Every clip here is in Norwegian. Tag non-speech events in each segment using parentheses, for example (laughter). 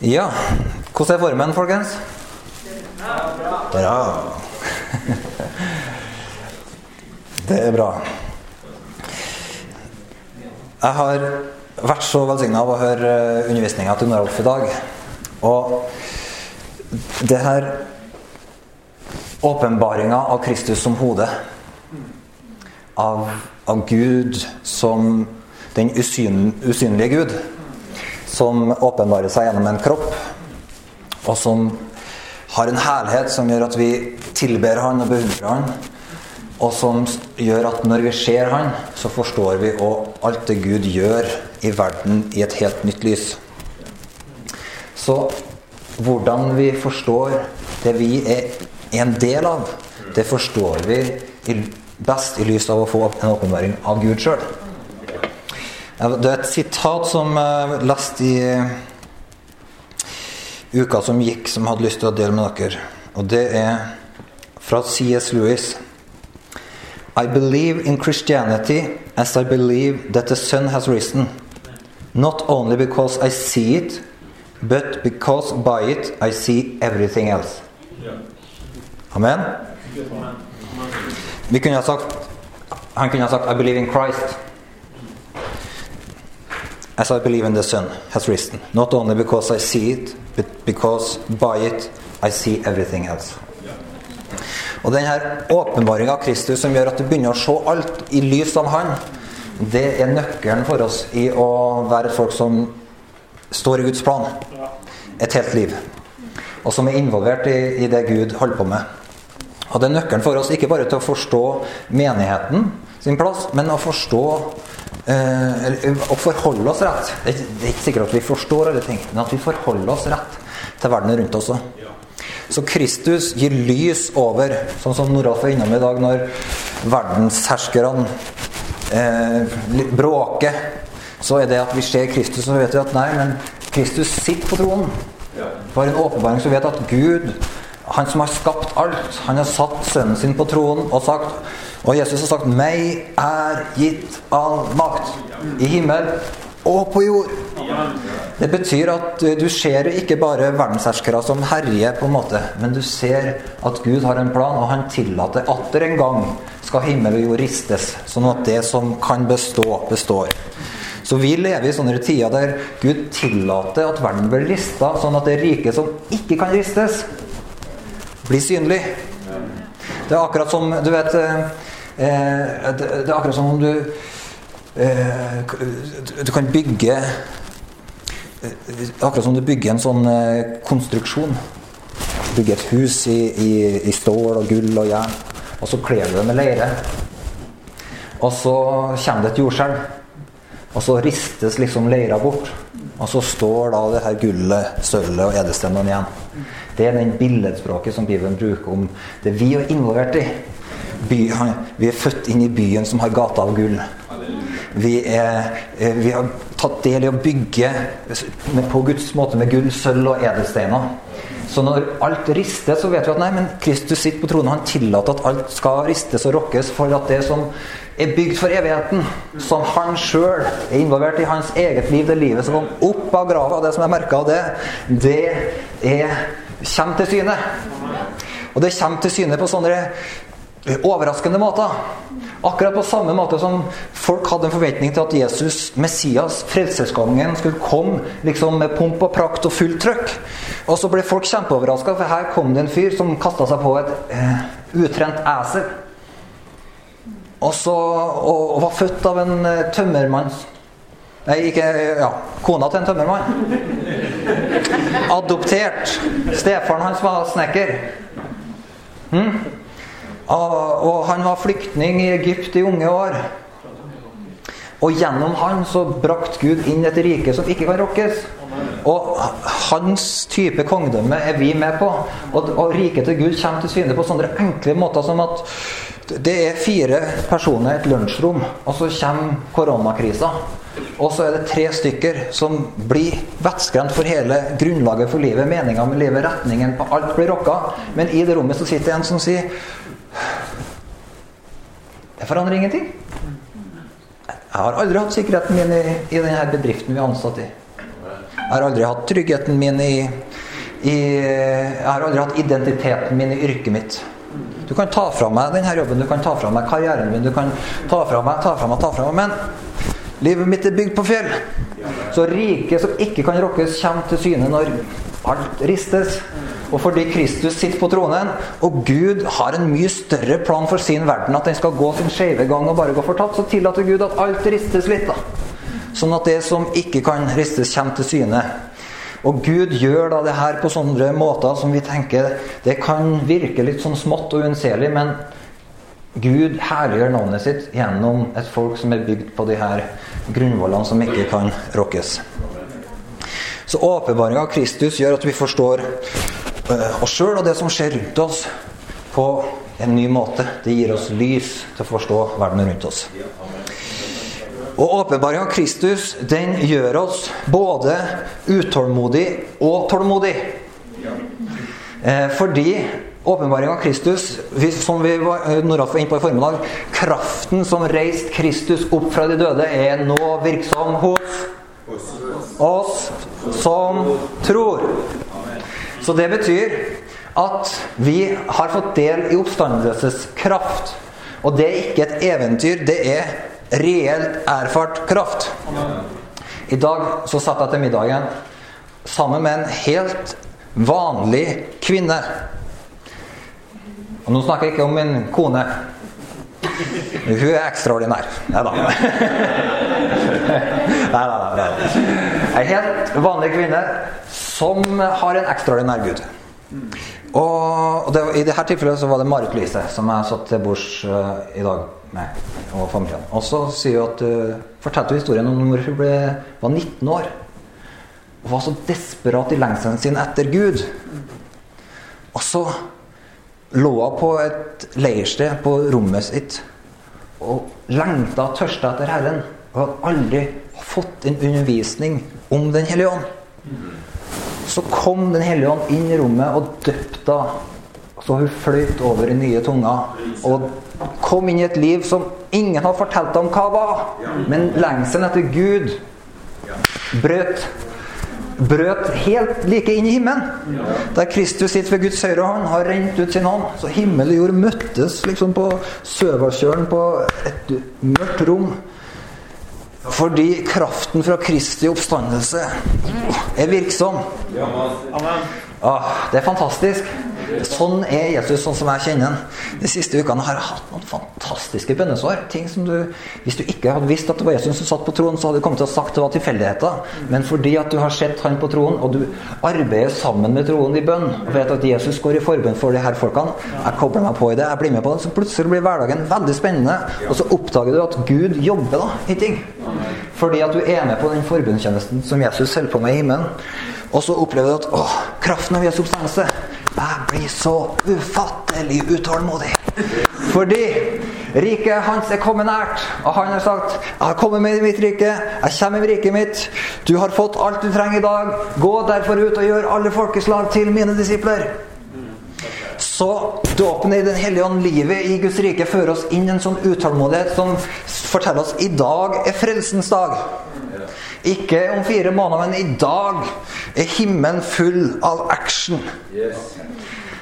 Ja, hvordan er formen, folkens? Bra. Det er bra. Jeg har vært så velsigna av å høre undervisninga til Noralf i dag. Og det her åpenbaringa av Kristus som hode, av, av Gud som den usyn, usynlige Gud, som åpenbarer seg gjennom en kropp, og som har en herlighet som gjør at vi tilber Han og beundrer Han, og som gjør at når vi ser Han, så forstår vi òg alt det Gud gjør i verden i et helt nytt lys. Så hvordan vi forstår det vi er en del av, det forstår vi best i lys av å få en åpenbaring av Gud sjøl. Det er et sitat som jeg leste i uka som gikk, som jeg hadde lyst til å dele med dere. Og det er fra C.S. Lewis. I believe in Christianity as I believe that the sun has risen. Not only because I see it, but because by it I see everything else. Amen? Vi kunne ha sagt, han kunne ha sagt I believe in Christ. As I believe in the Son has risen. Not only because I see it, but because by it I see everything else. Og denne åpenbaringa av Kristus som gjør at du begynner å se alt i lys av Han, det er nøkkelen for oss i å være folk som står i Guds plan et helt liv. Og som er involvert i, i det Gud holder på med. Og det er nøkkelen for oss ikke bare til å forstå menigheten sin plass, men å forstå Å forholde oss rett. Det er ikke sikkert at vi forstår alle ting, men at vi forholder oss rett til verden rundt oss. Så Kristus gir lys over, sånn som Noralf var innom i dag, når verdensherskerne eh, bråker. Så er det at vi ser Kristus, og vet vi at nei, men Kristus sitter på tronen. For en åpenbaring så vet at Gud, han som har skapt alt, han har satt sønnen sin på tronen og sagt Og Jesus har sagt 'Meg er gitt all makt i himmel og på jord'. Det betyr at du ser ikke bare verdensherskere som herjer, på en måte, men du ser at Gud har en plan, og han tillater atter en gang skal himmel og jord ristes, sånn at det som kan bestå, består. Så vi lever i sånne tider der Gud tillater at verden blir rista, sånn at det rike som ikke kan ristes, blir synlig. Det er akkurat som Du vet eh, Det er akkurat som om du eh, Du kan bygge Akkurat som du bygger en sånn eh, konstruksjon. Bygger et hus i, i, i stål og gull og jern. Og så kler du det med leire. Og så kommer det et jordskjelv. Og så ristes liksom leira bort. Og så står da det her gullet, sølvet og edelstenene igjen. Det er den billedspråket som Bibelen bruker om det vi er involvert i. By, vi er født inn i byen som har gata av gull. Vi, er, vi har tatt del i å bygge på Guds måte med gull, sølv og edelsteiner. Så når alt rister, så vet vi at nei, men Kristus sitter på tronen. Han tillater at alt skal ristes og rokkes for at det som er bygd for evigheten, som han sjøl er involvert i hans eget liv, det livet som kom opp av grava, det som er merka av det, det er, kommer til syne. Og det kommer til syne på sånne overraskende måter. Akkurat på samme måte som folk hadde en forventning til at Jesus, Messias, frelseskongen, skulle komme liksom med pomp og prakt og fullt trøkk. Og så ble folk kjempeoverraska, for her kom det en fyr som kasta seg på et uh, utrent esel. Og, så, og, og var født av en uh, tømmermann Nei, ikke Ja, kona til en tømmermann. Adoptert. Stefaren hans var snekker. Hm? Og han var flyktning i Egypt i unge år. Og gjennom han så brakte Gud inn et rike som ikke kan rokkes. Og hans type kongedømme er vi med på. Og, og riket til Gud kommer til syne på sånne enkle måter som at det er fire personer i et lunsjrom, og så kommer koronakrisa. Og så er det tre stykker som blir vettskremt for hele grunnlaget for livet, meninga med livet, retningen på alt blir rokka. Men i det rommet så sitter en som sier Det forandrer ingenting. Jeg har aldri hatt sikkerheten min i, i denne bedriften vi er ansatt i. Jeg har aldri hatt tryggheten min i, i Jeg har aldri hatt identiteten min i yrket mitt. Du kan ta fra meg denne jobben, du kan ta fra meg karrieren min, du kan ta fra meg, ta fra meg, ta fra meg. Men livet mitt er bygd på fjell. Så riket som ikke kan rokkes, kommer til syne når alt ristes. Og fordi Kristus sitter på tronen, og Gud har en mye større plan for sin verden, at den skal gå sin skeive gang og bare gå fortapt, så tillater Gud at alt ristes litt. da. Sånn at det som ikke kan ristes, kommer til syne. Og Gud gjør da det her på sånne måter som vi tenker Det kan virke litt sånn smått og unnselig, men Gud herliggjør navnet sitt gjennom et folk som er bygd på de her grunnvollene som ikke kan rokkes. Så åpenbaringa av Kristus gjør at vi forstår oss sjøl og det som skjer rundt oss, på en ny måte. Det gir oss lys til å forstå verden rundt oss. Og åpenbaringen av Kristus den gjør oss både utålmodig og tålmodig. Eh, fordi åpenbaringen av Kristus, som vi var, eh, Noralf inne på i formiddag Kraften som reiste Kristus opp fra de døde, er nå virksom hos oss som tror. Så det betyr at vi har fått del i oppstandelseskraft. Og det er ikke et eventyr, det er reelt erfart kraft. I dag så satt jeg til middagen sammen med en helt vanlig kvinne. Og nå snakker jeg ikke om min kone. Hun er ekstraordinær. Nei da. Nei da. Ei helt vanlig kvinne som har en ekstraordinær gud. Og det, I dette tilfellet så var det Marit Lise som jeg satt til bords uh, i dag med. Og familien. Og så sier hun at uh, fortalte historien om når hun ble, var 19 år. Og var så desperat i lengselen sin etter Gud. Og så lå hun på et leirsted på rommet sitt og lengta og tørsta etter Herren. Og hadde aldri fått en undervisning om Den hellige ånd. Så kom Den hellige ånd inn i rommet og døpte henne. Så hun fløyt over i nye tunger. Og kom inn i et liv som ingen har fortalt om hva var. Men lengselen etter Gud brøt brøt helt like inn i himmelen. Der Kristus sitter ved Guds høyre hånd, har rent ut sin hånd. Så himmel og jord møttes liksom på Søvalskjølen på et mørkt rom. Fordi kraften fra Kristi oppstandelse er virksom. Ah, det er fantastisk. Sånn er Jesus, sånn som jeg kjenner han. De siste ukene har jeg hatt noen fantastiske bønnesår. Ting som du, Hvis du ikke hadde visst at det var Jesus som satt på tronen, så hadde du kommet til å sagt det var tilfeldigheter. Men fordi at du har sett han på tronen, og du arbeider sammen med troen i bønn, og vet at Jesus går i forbønn for de her folkene Jeg kobler meg på i det, jeg blir med på det. Så plutselig blir hverdagen veldig spennende, og så oppdager du at Gud jobber da i ting. Fordi at du er med på den forbundstjenesten som Jesus holder på med i himmelen. Og så opplever du at åh, kraften av Jesu oppstandelse Jeg blir så ufattelig utålmodig. Fordi riket hans er kommet nært. Og han har sagt 'Jeg har kommet med i mitt rike. Jeg kommer med riket mitt. Du har fått alt du trenger i dag. Gå derfor ut og gjør alle folkeslag til mine disipler.' Så dåpen i Den hellige ånd, livet i Guds rike, fører oss inn i en sånn utålmodighet som forteller oss i dag er frelsens dag. Ikke om fire måneder, men i dag er himmelen full av action.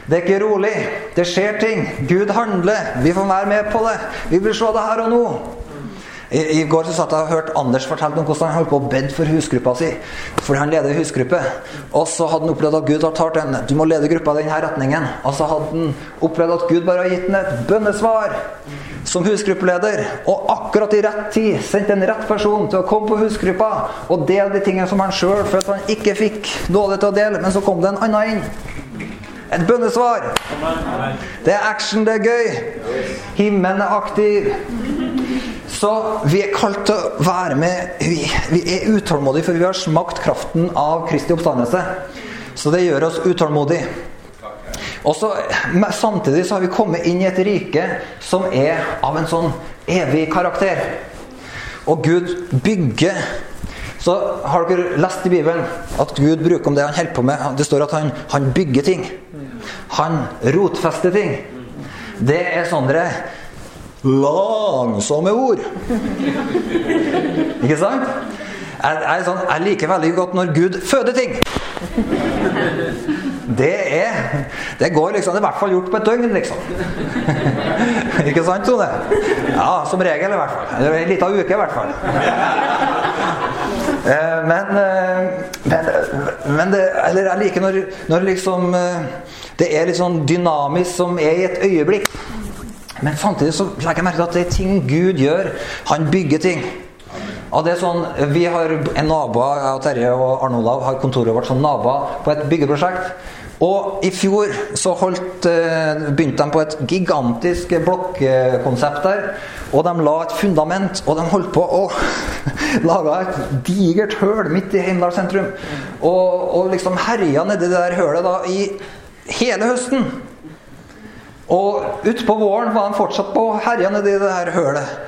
Det er ikke rolig. Det skjer ting. Gud handler. Vi får være med på det. Vi vil se det her og nå. I, I, går så satt jeg og hørte Anders fortelle om hvordan han holdt på å bedt for husgruppa si. Fordi han leder husgruppe. Og så hadde han opplevd at Gud har talt henne. Du må lede gruppa i denne retningen. Og så hadde han opplevd at Gud bare har gitt ham et bønnesvar som husgruppeleder. Og akkurat i rett tid sendte en rett person til å komme på husgruppa og dele de tingene som han sjøl følte han ikke fikk nåde til å dele. Men så kom det en annen inn. Et bønnesvar. Det er action, det er gøy. Himmelen er aktiv. Så vi er kalt til å være med Vi, vi er utålmodige, for vi har smakt kraften av Kristi oppstandelse. Så det gjør oss utålmodige. Og så Samtidig så har vi kommet inn i et rike som er av en sånn evig karakter. Og Gud bygger Så har dere lest i Bibelen at Gud bruker om det han holder på med. Det står at han, han bygger ting. Han rotfester ting. Det er sånne langsomme ord. Ikke sant? Jeg, jeg, sånn, jeg liker veldig godt når Gud føder ting. Det er Det går liksom Det er i hvert fall gjort på et døgn, liksom. Ikke sant, Tone? Ja, som regel, i hvert fall. Eller liten uke, i hvert fall. Eh, men, eh, men, men det, Eller jeg liker når, når liksom eh, det er litt sånn dynamisk som er i et øyeblikk. Men samtidig så legger jeg merke til at det er ting Gud gjør. Han bygger ting. Og det er sånn, Vi har en nabo, jeg og Terje og Arne Olav har kontoret vårt som naboer på et byggeprosjekt. Og i fjor så holdt, eh, begynte de på et gigantisk blokkonsept der. Og de la et fundament, og de holdt på å (laughs) lage et digert høl midt i Heimdal sentrum. Og, og liksom herja nedi det der hølet da i hele høsten. Og utpå våren var han fortsatt på herjene nedi det her hølet.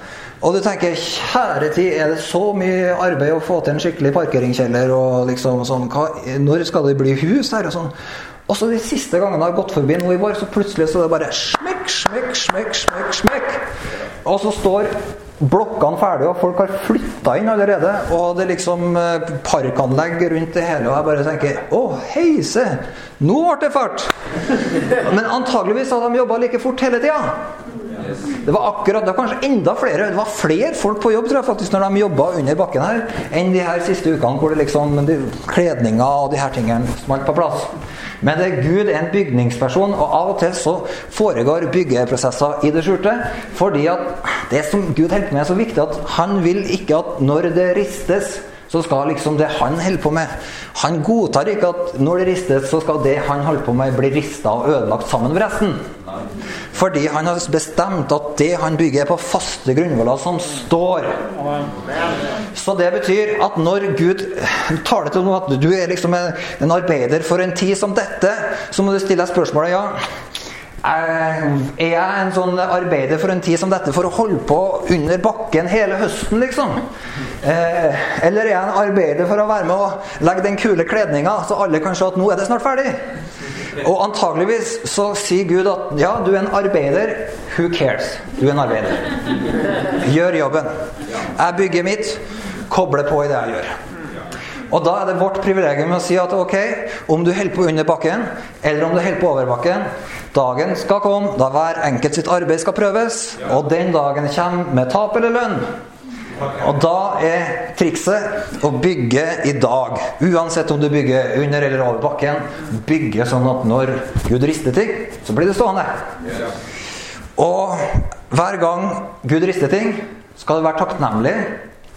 Og du tenker kjære tid, er det så mye arbeid å få til en skikkelig parkeringskjeller? og liksom sånn, hva, Når skal det bli hus her? Og sånn. Og så de siste gangene jeg har gått forbi nå i vår, så plutselig så er det bare smekk, smekk, smekk, smekk, smekk. Og så står blokkene ferdige, og folk har flytta inn allerede. Og det er liksom eh, parkanlegg rundt det hele, og jeg bare tenker Å, heise! Nå ble det fart! Men antageligvis hadde de jobba like fort hele tida. Det var akkurat, det var kanskje enda flere Det var flere folk på jobb tror jeg faktisk når de jobba under bakken her, enn de her siste ukene hvor det liksom de, kledninga og de her tingene smalt på plass. Men Gud er en bygningsperson, og av og til så foregår byggeprosesser i det skjulte. Fordi at det som Gud holder på med, er så viktig at han vil ikke at når det ristes, så skal liksom det han holder på med Han godtar ikke at når det ristes, så skal det han holder på med, bli rista og ødelagt sammen med resten. Fordi han har bestemt at det han bygger, er på faste grunnvoller som står. Så det betyr at når Gud taler til noe at du er liksom en arbeider for en tid som dette, så må du stille deg spørsmålet ja. Er jeg en sånn arbeider for en tid som dette for å holde på under bakken hele høsten, liksom? Eh, eller er jeg en arbeider for å være med og legge den kule kledninga, så alle kan se at nå er det snart ferdig? Og antageligvis så sier Gud at ja, du er en arbeider. Who cares? Du er en arbeider. Gjør jobben. Jeg bygger mitt. Kobler på i det jeg gjør. Og da er det vårt privilegium å si at ok, om du holder på under bakken, eller om du holder på over bakken Dagen skal komme da hver enkelt sitt arbeid skal prøves, og den dagen kommer med tap eller lønn. Og da er trikset å bygge i dag. Uansett om du bygger under eller over bakken. Bygge sånn at når Gud rister ting, så blir det stående. Og hver gang Gud rister ting, skal du være takknemlig.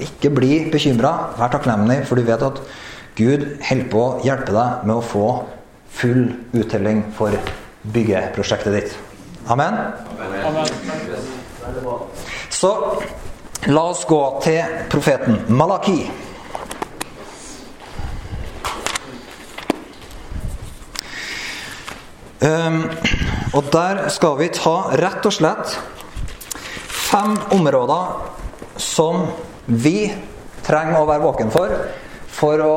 Ikke bli bekymra. Vær takknemlig, for du vet at Gud holder på å hjelpe deg med å få full uttelling for byggeprosjektet ditt. Amen? Amen. Så La oss gå til profeten Malaki. Um, og der skal vi ta rett og slett fem områder som vi trenger å være våken for for å,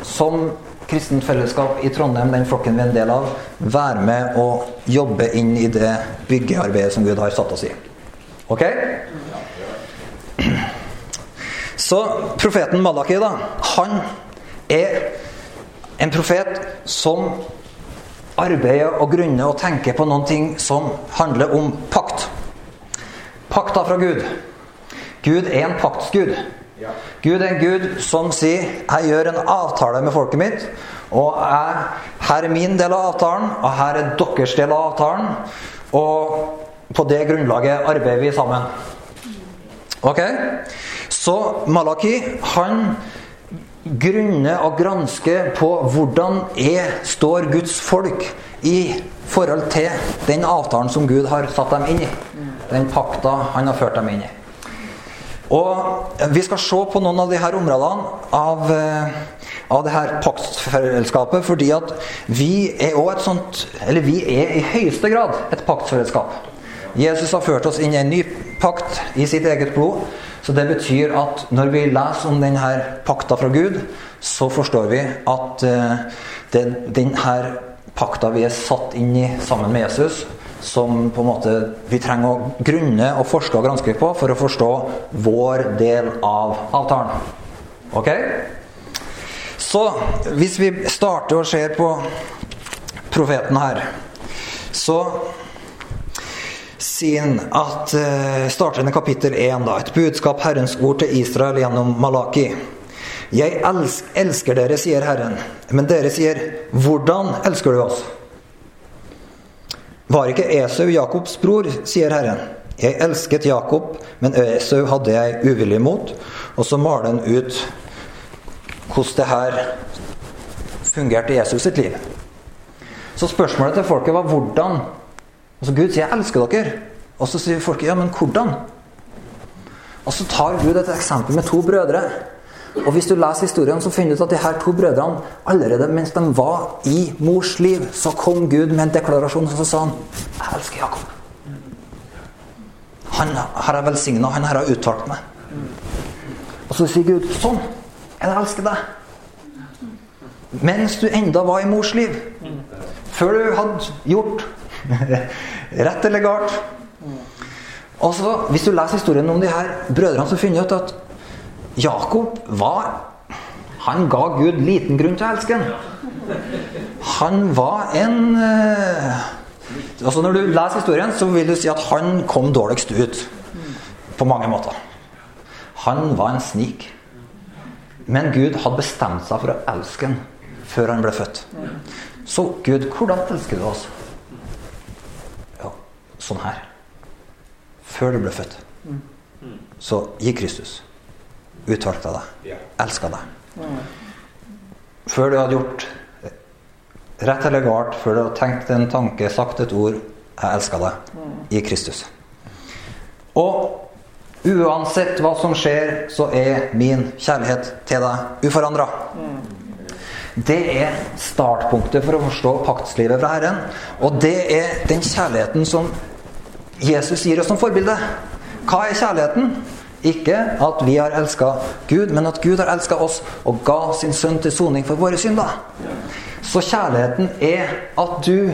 som kristent fellesskap i Trondheim, den flokken vi er en del av, være med og jobbe inn i det byggearbeidet som Gud har satt oss i. Ok? Så profeten Malaki, da, han er en profet som arbeider og grunner og tenker på noen ting som handler om pakt. Pakta fra Gud. Gud er en paktsgud. Gud er en gud som sier 'Jeg gjør en avtale med folket mitt', og jeg, her er min del av avtalen, og her er deres del av avtalen. Og på det grunnlaget arbeider vi sammen. Ok? Så Malaki han grunner og gransker på hvordan er, står Guds folk i forhold til den avtalen som Gud har satt dem inn i. Den pakta han har ført dem inn i. Og Vi skal se på noen av de her områdene av, eh, av det her paktfellesskapet. fordi at vi er også et sånt Eller vi er i høyeste grad et paktfellesskap. Jesus har ført oss inn i en ny pakt i sitt eget blod. Så det betyr at når vi leser om denne pakta fra Gud, så forstår vi at uh, denne pakta vi er satt inn i sammen med Jesus, som på en måte vi trenger å grunne og forske og granske på for å forstå vår del av avtalen. Ok? Så hvis vi starter og ser på profeten her, så han at uh, startende kapittel 1, da, et budskap Herrens ord til Israel gjennom Malaki. Jeg elsker dere, sier Herren. Men dere sier, hvordan elsker du oss? Var ikke Esau Jakobs bror, sier Herren. Jeg elsket Jakob, men Esau hadde jeg uvillig mot. Og så maler han ut hvordan det her fungerte i Jesus sitt liv. Så spørsmålet til folket var hvordan. Altså Gud sier 'jeg elsker dere'. Og så sier folket 'ja, men hvordan'? Og så tar Gud et eksempel med to brødre. Og hvis du leser historien, så finner du ut at de her to brødrene allerede mens de var i mors liv, så kom Gud med en deklarasjon, og så sa han 'Jeg elsker Jakob'. Han har jeg velsigna, han har jeg utvalgt meg. Og så sier Gud 'Sånn jeg elsker deg'. Mens du enda var i mors liv. Før du hadde gjort (laughs) rett eller galt. Og så, Hvis du leser historien om de her brødrene, så finner du ut at Jakob var Han ga Gud liten grunn til å elske ham. Han var en eh, altså Når du leser historien, så vil du si at han kom dårligst ut. På mange måter. Han var en snik. Men Gud hadde bestemt seg for å elske ham før han ble født. Så Gud, hvordan elsker du oss? Ja, sånn her. Før du ble født. Så gi Kristus utvalgte deg, elska deg. Før du hadde gjort rett eller galt, før du hadde tenkt en tanke, sagt et ord 'Jeg elsker deg' i Kristus. Og uansett hva som skjer, så er min kjærlighet til deg uforandra. Det er startpunktet for å forstå paktslivet fra Herren. Og det er den kjærligheten som Jesus gir oss som forbilde. Hva er kjærligheten? Ikke at vi har elska Gud, men at Gud har elska oss og ga sin sønn til soning for våre synder. Så kjærligheten er at du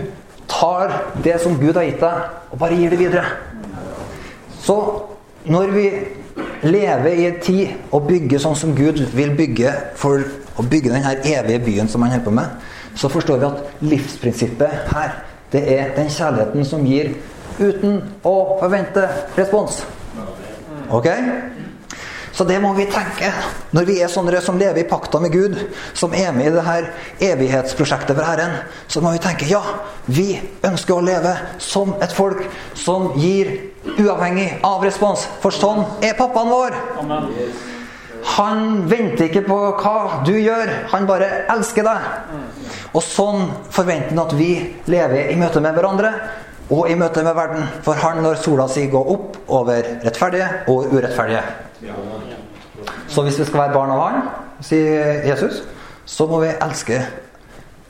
tar det som Gud har gitt deg, og bare gir det videre. Så når vi lever i en tid og bygger sånn som Gud vil bygge for å bygge denne evige byen som han holder på med, så forstår vi at livsprinsippet her, det er den kjærligheten som gir uten å forvente respons. Ok? Så det må vi tenke når vi er sånne som lever i pakta med Gud, som er med i det her evighetsprosjektet for Herren. Så må vi tenke ja, vi ønsker å leve som et folk som gir uavhengig av respons. For sånn er pappaen vår. Han venter ikke på hva du gjør, han bare elsker deg. Og sånn forventer han at vi lever i møte med hverandre og i møte med verden. For han når sola si gå opp over rettferdige og urettferdige. Så hvis vi skal være barn av han, sier Jesus, så må vi elske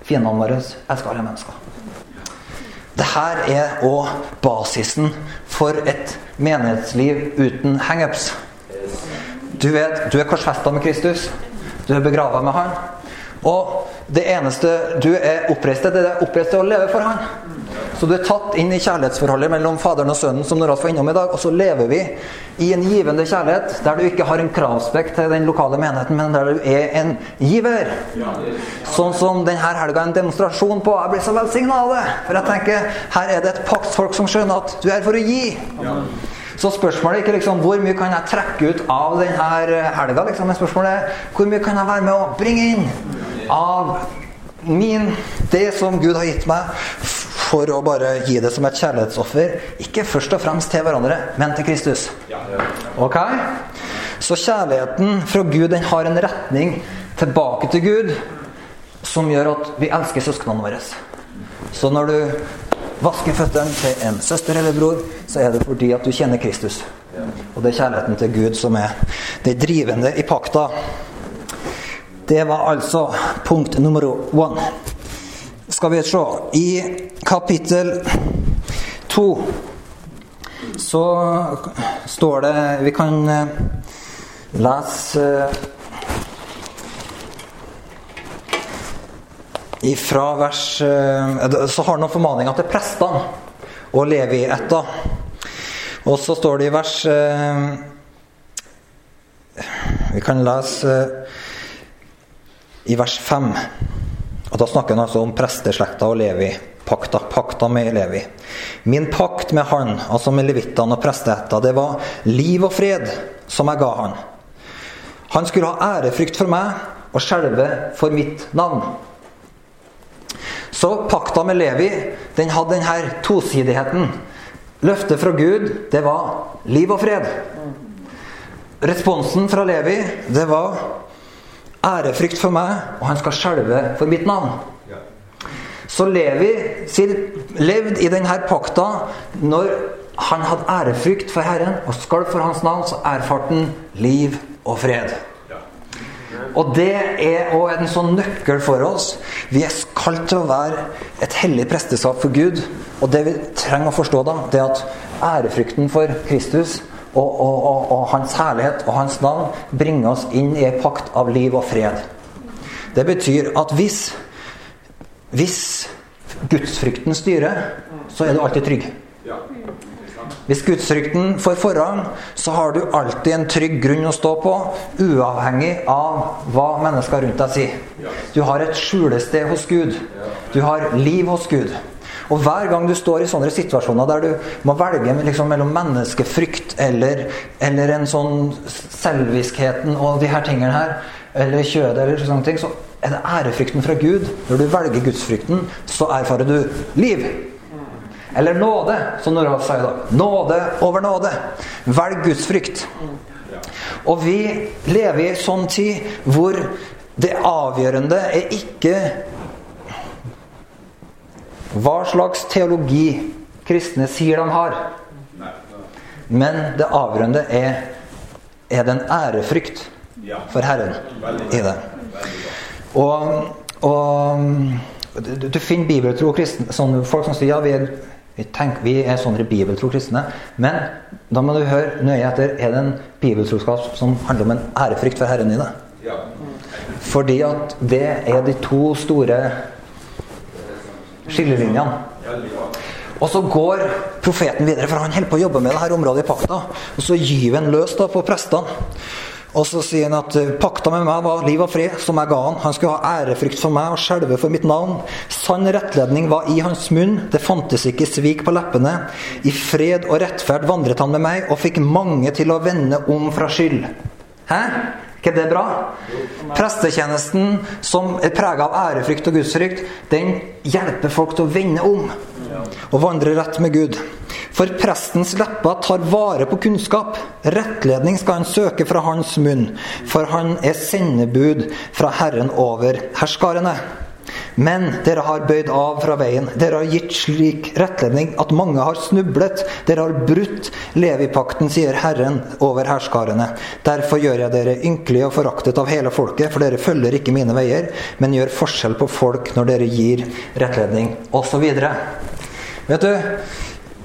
fiendene våre. Elske alle mennesker. Dette er òg basisen for et menighetsliv uten hangups. Du vet, du er korsfesta med Kristus. Du er begrava med Han. Og det eneste du er oppreist til, det er oppreist til å leve for Han. Så du er tatt inn i kjærlighetsforholdet mellom Faderen og Sønnen, som Noras var innom i dag. Og så lever vi i en givende kjærlighet, der du ikke har en kravspekk til den lokale menigheten, men der du er en giver. Sånn som denne helga en demonstrasjon på. Jeg blir så velsigna av det. For jeg tenker, her er det et paktsfolk som skjønner at du er for å gi. Så spørsmålet er ikke liksom, hvor mye kan jeg trekke ut av denne helga, liksom, men spørsmålet er hvor mye kan jeg være med å bringe inn av min, det som Gud har gitt meg, for å bare gi det som et kjærlighetsoffer. Ikke først og fremst til hverandre, men til Kristus. Ok? Så kjærligheten fra Gud den har en retning tilbake til Gud som gjør at vi elsker søsknene våre. Så når du vasker føttene til en søster eller bror, så er det fordi at du kjenner Kristus. Og det er kjærligheten til Gud som er det drivende i pakta. Det var altså punkt nummer én. Skal vi se I kapittel to så står det Vi kan lese ifra vers Så har han noen formaninger til prestene og Levi etter. Og så står det i vers Vi kan lese i vers 5. Og Da snakker han altså om presteslekta og Levi. Pakta, pakta med Levi. Min pakt med han, altså med levittene og presteætta, det var liv og fred som jeg ga han. Han skulle ha ærefrykt for meg og skjelve for mitt navn. Så pakta med Levi den hadde denne tosidigheten. Løftet fra Gud, det var liv og fred. Responsen fra Levi, det var ærefrykt for meg, og han skal skjelve for mitt navn. Så Levi levde i denne pakta når han hadde ærefrykt for Herren og skalv for hans navn, så erfarte han liv og fred. Og det er òg en sånn nøkkel for oss. Vi er kalt til å være et hellig presteskap for Gud. Og det vi trenger å forstå, da, det er at ærefrykten for Kristus og, og, og, og hans herlighet og hans navn bringer oss inn i en pakt av liv og fred. Det betyr at hvis hvis gudsfrykten styrer, så er du alltid trygg. Hvis gudsfrykten får forrang, så har du alltid en trygg grunn å stå på, uavhengig av hva mennesker rundt deg sier. Du har et skjulested hos Gud. Du har liv hos Gud. Og hver gang du står i sånne situasjoner der du må velge liksom mellom menneskefrykt eller, eller en sånn selviskheten og de her tingene her, eller kjødet eller sånne ting, så er det ærefrykten fra Gud. Når du velger gudsfrykten, så erfarer du liv. Eller nåde, som Noralf sier da. Nåde over nåde. Velg gudsfrykt. Og vi lever i en sånn tid hvor det avgjørende er ikke hva slags teologi kristne sier de har. Men det avgjørende er, er det en ærefrykt for Herren i det. Og, og du, du, finner bibeltro kristne sånn, Folk som sier ja, vi er, vi, tenker, vi er sånne bibeltro kristne. Men da må du høre nøye etter. Er det en bibeltroskap som handler om en ærefrykt for Herren i det? Fordi at det er de to store skillelinjene. Og så går profeten videre, for han holder på å jobbe med dette området i pakta. Og så gyver han løs da på prestene. Og så sier han at pakta med meg var liv og fred, som jeg ga han. Han skulle ha ærefrykt for meg og skjelve for mitt navn. Sann rettledning var i hans munn, det fantes ikke svik på leppene. I fred og rettferd vandret han med meg og fikk mange til å vende om fra skyld. Hæ? Ikke det bra? Prestetjenesten som er prega av ærefrykt og gudsfrykt, den hjelper folk til å vende om og vandre rett med Gud. For prestens lepper tar vare på kunnskap. Rettledning skal han søke fra hans munn, for han er sendebud fra Herren over herskarene. Men dere har bøyd av fra veien. Dere har gitt slik rettledning at mange har snublet. Dere har brutt Levipakten, sier Herren over herskarene. Derfor gjør jeg dere ynkelige og foraktet av hele folket, for dere følger ikke mine veier, men gjør forskjell på folk når dere gir rettledning, osv. Vet du,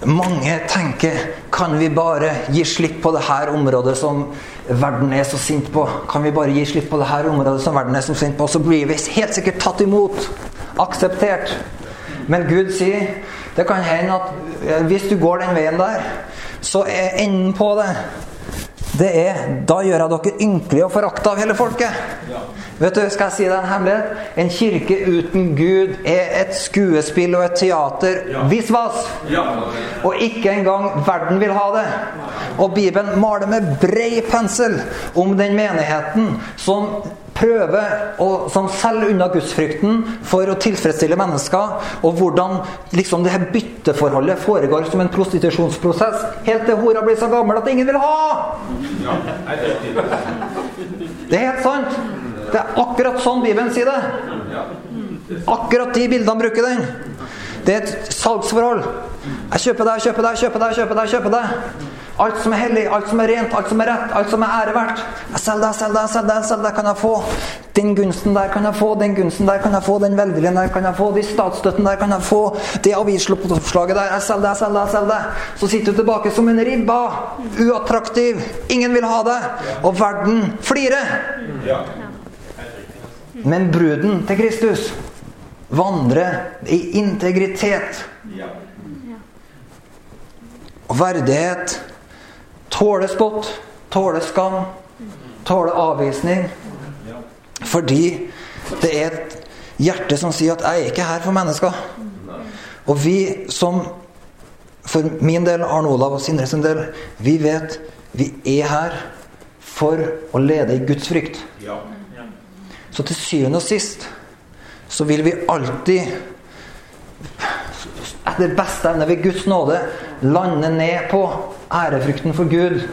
mange tenker kan vi bare gi slipp på det her området som verden er så sint på? Kan vi bare gi slipp på det her området som verden er så sint på? Så blir vi helt sikkert tatt imot. Akseptert. Men Gud sier det kan hende at hvis du går den veien der, så er enden på det det er Da gjør jeg dere ynkelige og forakta av hele folket. Ja. Vet du, Skal jeg si deg en hemmelighet? En kirke uten Gud er et skuespill og et teater. Ja. Visvas! Ja. Og ikke engang verden vil ha det. Og Bibelen maler med brei pensel om den menigheten som prøver å som selger unna gudsfrykten for å tilfredsstille mennesker, og hvordan liksom det her bytteforholdet foregår som en prostitusjonsprosess helt til hora blir så gammel at ingen vil ha! Det er helt sant. Det er akkurat sånn Bibelen sier det. Akkurat de bildene bruker den. Det er et salgsforhold. Jeg kjøper deg, kjøper deg, kjøper deg, kjøper deg. kjøper deg. Alt som er hellig, alt som er rent, alt som er rett, alt som er æreverdt. Selger deg, selger deg, selger deg, selger deg, kan jeg få. Den gunsten der kan jeg få, den gunsten der kan jeg få, den velviljen der kan jeg få, de statsstøtten der kan jeg få, det avisoppslaget der. Jeg selger deg, selger deg, selger deg. Så sitter du tilbake som en ribba. Uattraktiv. Ingen vil ha deg. Og verden flirer. Men bruden til Kristus vandrer i integritet og verdighet. Tåle spott, tåle skam, tåle avvisning. Fordi det er et hjerte som sier at 'jeg er ikke her for mennesker'. Og vi som For min del, Arne Olav og Sindre sin del, vi vet vi er her for å lede i Guds frykt. Så til syvende og sist så vil vi alltid etter beste evne ved Guds nåde lande ned på ærefrykten for Gud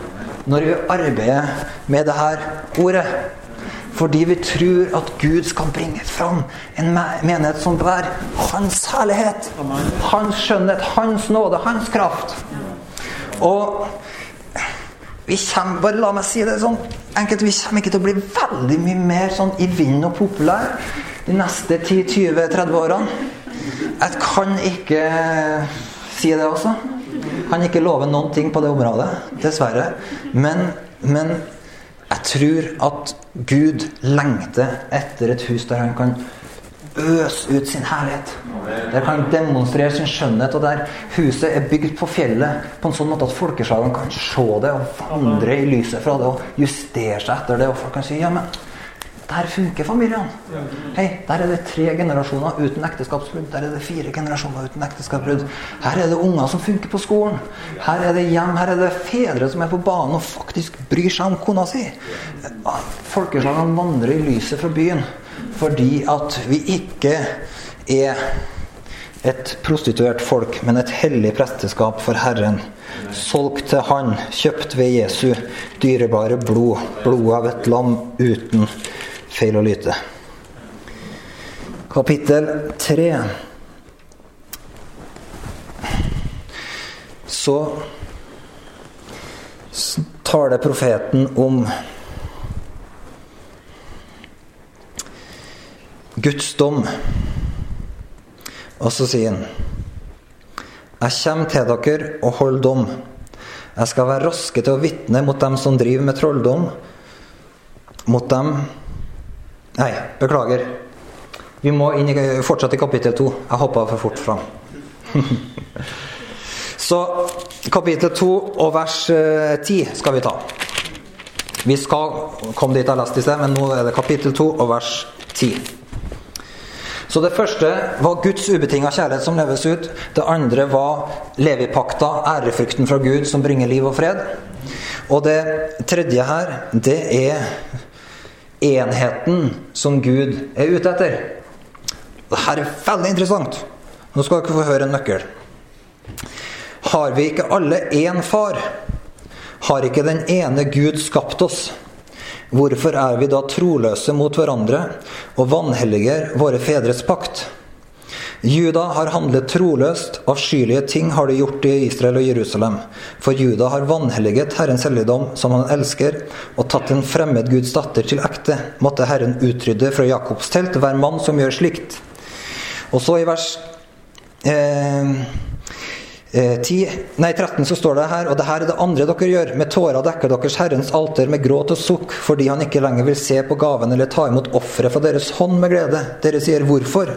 når vi arbeider med det her ordet. Fordi vi tror at Gud skal bringe fram en menighet som bærer Hans herlighet. Hans skjønnhet, Hans nåde, Hans kraft. Og vi kommer, bare la meg si det sånn enkelt, vi kommer ikke til å bli veldig mye mer sånn i vinden og populær de neste 10-20-30 årene. Jeg kan ikke si det også. Kan ikke love noen ting på det området, dessverre. Men, men jeg tror at Gud lengter etter et hus der han kan øse ut sin herlighet. Der kan han demonstrere sin skjønnhet, og der huset er bygd på fjellet på en sånn måte at folkeslagene kan se det og vandre i lyset fra det og justere seg etter det. Og folk kan si ja, men der funker familiene. Hei, Der er det tre generasjoner uten ekteskapsbrudd. Der er det fire generasjoner uten ekteskapsbrudd. Her er det unger som funker på skolen. Her er det hjem, her er det fedre som er på banen og faktisk bryr seg om kona si. Folkeslagene vandrer i lyset fra byen fordi at vi ikke er et prostituert folk, men et hellig presteskap for Herren. Solgt til Han, kjøpt ved Jesu dyrebare blod, blodet av et lam uten feil å lyte. Kapittel tre. Så taler profeten om Guds dom. Og så sier han Jeg kommer til dere og holder dom. Jeg skal være raske til å vitne mot dem som driver med trolldom, mot dem Nei, beklager. Vi må inn i, fortsatt i kapittel to. Jeg hoppa for fort fram. (laughs) Så kapittel to og vers eh, ti skal vi ta. Vi skal komme dit jeg leste i sted, men nå er det kapittel to og vers ti. Så det første var Guds ubetinga kjærlighet som leves ut. Det andre var Levipakta, ærefrykten fra Gud som bringer liv og fred. Og det tredje her, det er enheten som Gud er ute etter. Dette er veldig interessant. Nå skal dere få høre en nøkkel. Har vi ikke alle én far? Har ikke den ene Gud skapt oss? Hvorfor er vi da troløse mot hverandre og vanhelliger våre fedres pakt? Juda har handlet troløst, avskyelige ting har de gjort i Israel og Jerusalem. For Juda har vanhelliget Herrens helligdom, som han elsker, og tatt en fremmed Guds datter til ekte. Måtte Herren utrydde fra Jakobs telt hver mann som gjør slikt. Og så i vers eh, 10, eh, nei, 13 så står det her, og det her er det andre dere gjør. Med tårer dekker deres Herrens alter med gråt og sukk, fordi han ikke lenger vil se på gaven eller ta imot offeret fra deres hånd med glede. Dere sier hvorfor?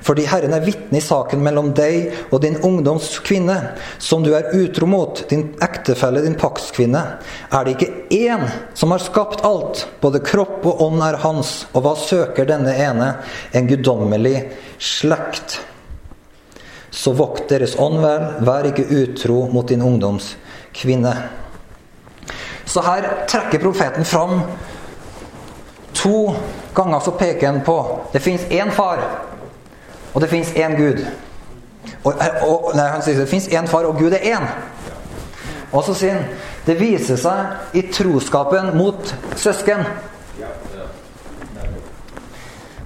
Fordi Herren er vitne i saken mellom deg og din ungdoms kvinne, som du er utro mot, din ektefelle, din paktskvinne. Er det ikke én som har skapt alt? Både kropp og ånd er hans, og hva søker denne ene? En guddommelig slekt. Så vokt deres ånd vel, vær ikke utro mot din ungdoms kvinne. Så her trekker profeten fram to ganger så peker han på det fins én far, og det fins én Gud. Og, og, nei, han sier det fins én far, og Gud er én. Og så sier han det viser seg i troskapen mot søsken.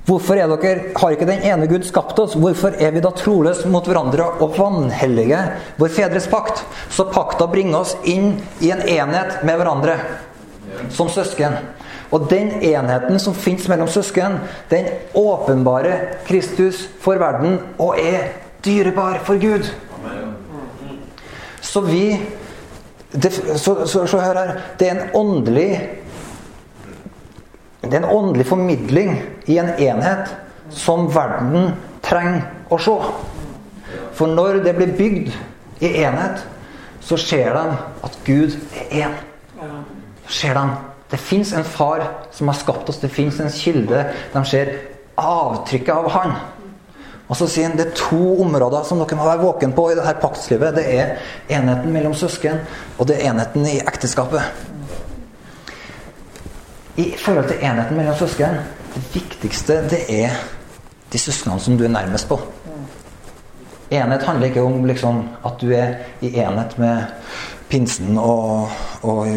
Hvorfor er dere, har ikke den ene Gud skapt oss? Hvorfor er vi da troløse mot hverandre og vanhellige vår fedres pakt? Så pakta bringer oss inn i en enhet med hverandre som søsken. Og den enheten som fins mellom søsken, den åpenbare Kristus for verden og er dyrebar for Gud. Så vi det, så, så, så hør her. Det er en åndelig det er en åndelig formidling i en enhet som verden trenger å se. For når det blir bygd i enhet, så ser de at Gud er én. Ser de det fins en far som har skapt oss. Det fins en kilde. De ser avtrykket av han. Og så sier han det er to områder som dere må være våken på i dette paktslivet. Det er enheten mellom søsken, og det er enheten i ekteskapet. I forhold til enheten mellom søsken det viktigste det er de søsknene som du er nærmest på. Enhet handler ikke om liksom, at du er i enhet med pinsen og, og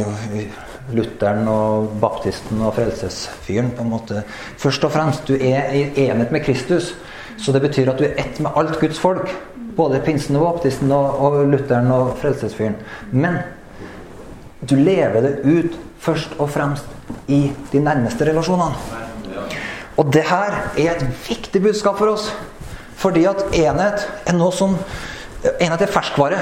Lutheren og baptisten og frelsesfyren. på en måte. Først og fremst, du er i enhet med Kristus. Så det betyr at du er ett med alt Guds folk. Både pinsen og baptisten og, og Lutheren og frelsesfyren. Men du lever det ut først og fremst i de nærmeste relasjonene. Og det her er et viktig budskap for oss. Fordi at enhet er noe som Enhet er ferskvare.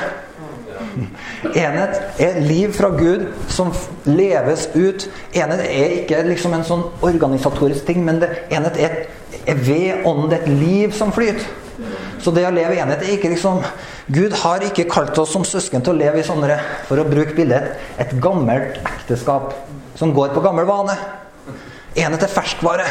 Enhet er liv fra Gud som leves ut. Enhet er ikke liksom en sånn organisatorisk ting, men det, enhet er, er ved ånden et liv som flyter. Så det å leve i enhet er ikke liksom Gud har ikke kalt oss som søsken til å leve i sånne, for å bruke bildet, et gammelt ekteskap som går på gammel vane. Enhet er ferskvare.